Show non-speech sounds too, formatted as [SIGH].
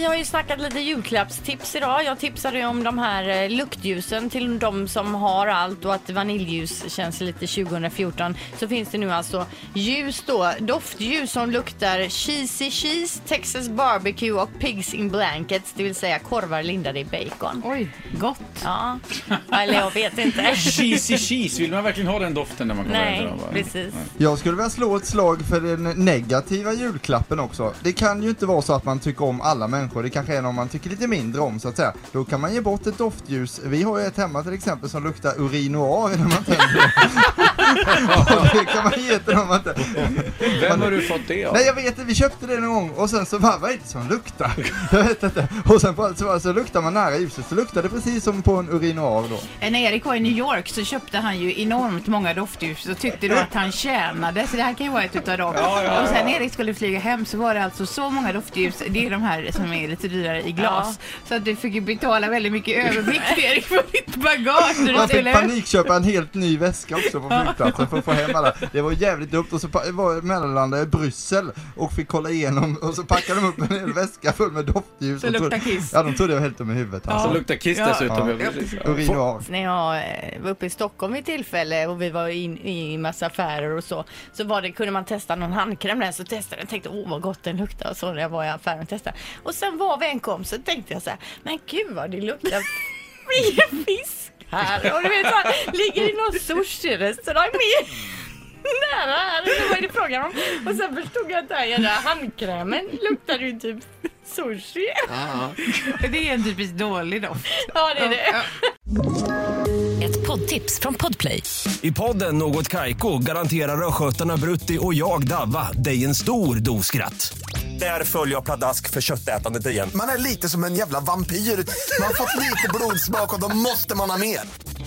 vi har ju snackat lite julklappstips idag. Jag tipsade ju om de här eh, luktljusen till de som har allt och att vaniljljus känns lite 2014. Så finns det nu alltså ljus då, doftljus som luktar cheesy cheese, Texas barbecue och pigs in blankets, det vill säga korvar lindade i bacon. Oj, gott. Ja, eller jag vet inte. [LAUGHS] Cheesy cheese, vill man verkligen ha den doften när man kommer hem Nej, dem? va? precis. Jag skulle vilja slå ett slag för den negativa julklappen också. Det kan ju inte vara så att man tycker om alla människor, det kanske är någon man tycker lite mindre om så att säga. Då kan man ge bort ett doftljus. Vi har ju ett hemma till exempel som luktar urinoir när man tänder Och [LAUGHS] [LAUGHS] det kan man ge till någon man inte... Vem har du fått det av? Nej jag vet inte, vi köpte det någon gång och sen så bara, vad är det som luktar? [LAUGHS] Jag vet inte. Och sen bara, så, så luktar man nära ljuset så luktar det precis som på en urinoir då. När Erik var i New York så köpte han ju enormt många doftljus och tyckte då att han tjänade. Så det här kan ju vara ett utav dem. Ja, ja, Och sen ja. när Erik skulle flyga hem så var det alltså så många doftljus. Det är de här som är lite dyrare i glas. Så att du fick ju betala väldigt mycket övervikt Erik för ditt bagage. Man fick panikköpa en helt ny väska också på flygplatsen för att få hem alla. Det var jävligt dumt och så var mellanlandade i Bryssel och fick kolla igenom och så packade de upp en hel väska full med doftljus. Och luktar kiss. Ja, de trodde jag var helt dum i huvudet Så alltså. luktar kiss Ja. dessutom. Ja. Ja. Urinoir. När jag eh, var uppe i Stockholm vid tillfälle och vi var in i massa affärer och så, så var det, kunde man testa någon handkräm där, så testade jag och tänkte åh vad gott den luktar och så när jag var i affären och testade. Och sen var vi en kom så tänkte jag så här, men gud vad det luktar fisk här. Och du vet så här, ligger i någon sushi-restaurang med nära här, vad är det frågan om? Och sen förstod jag att den här jävla handkrämen luktade ju typ sushi. Det är en typiskt dålig doft. Ja det är det. Ett poddtips från Podplay. I podden Något Kaiko garanterar östgötarna Brutti och jag, Davva, dig en stor dos skratt. Där följer jag pladask för köttätandet igen. Man är lite som en jävla vampyr. Man har fått lite blodsmak och då måste man ha mer.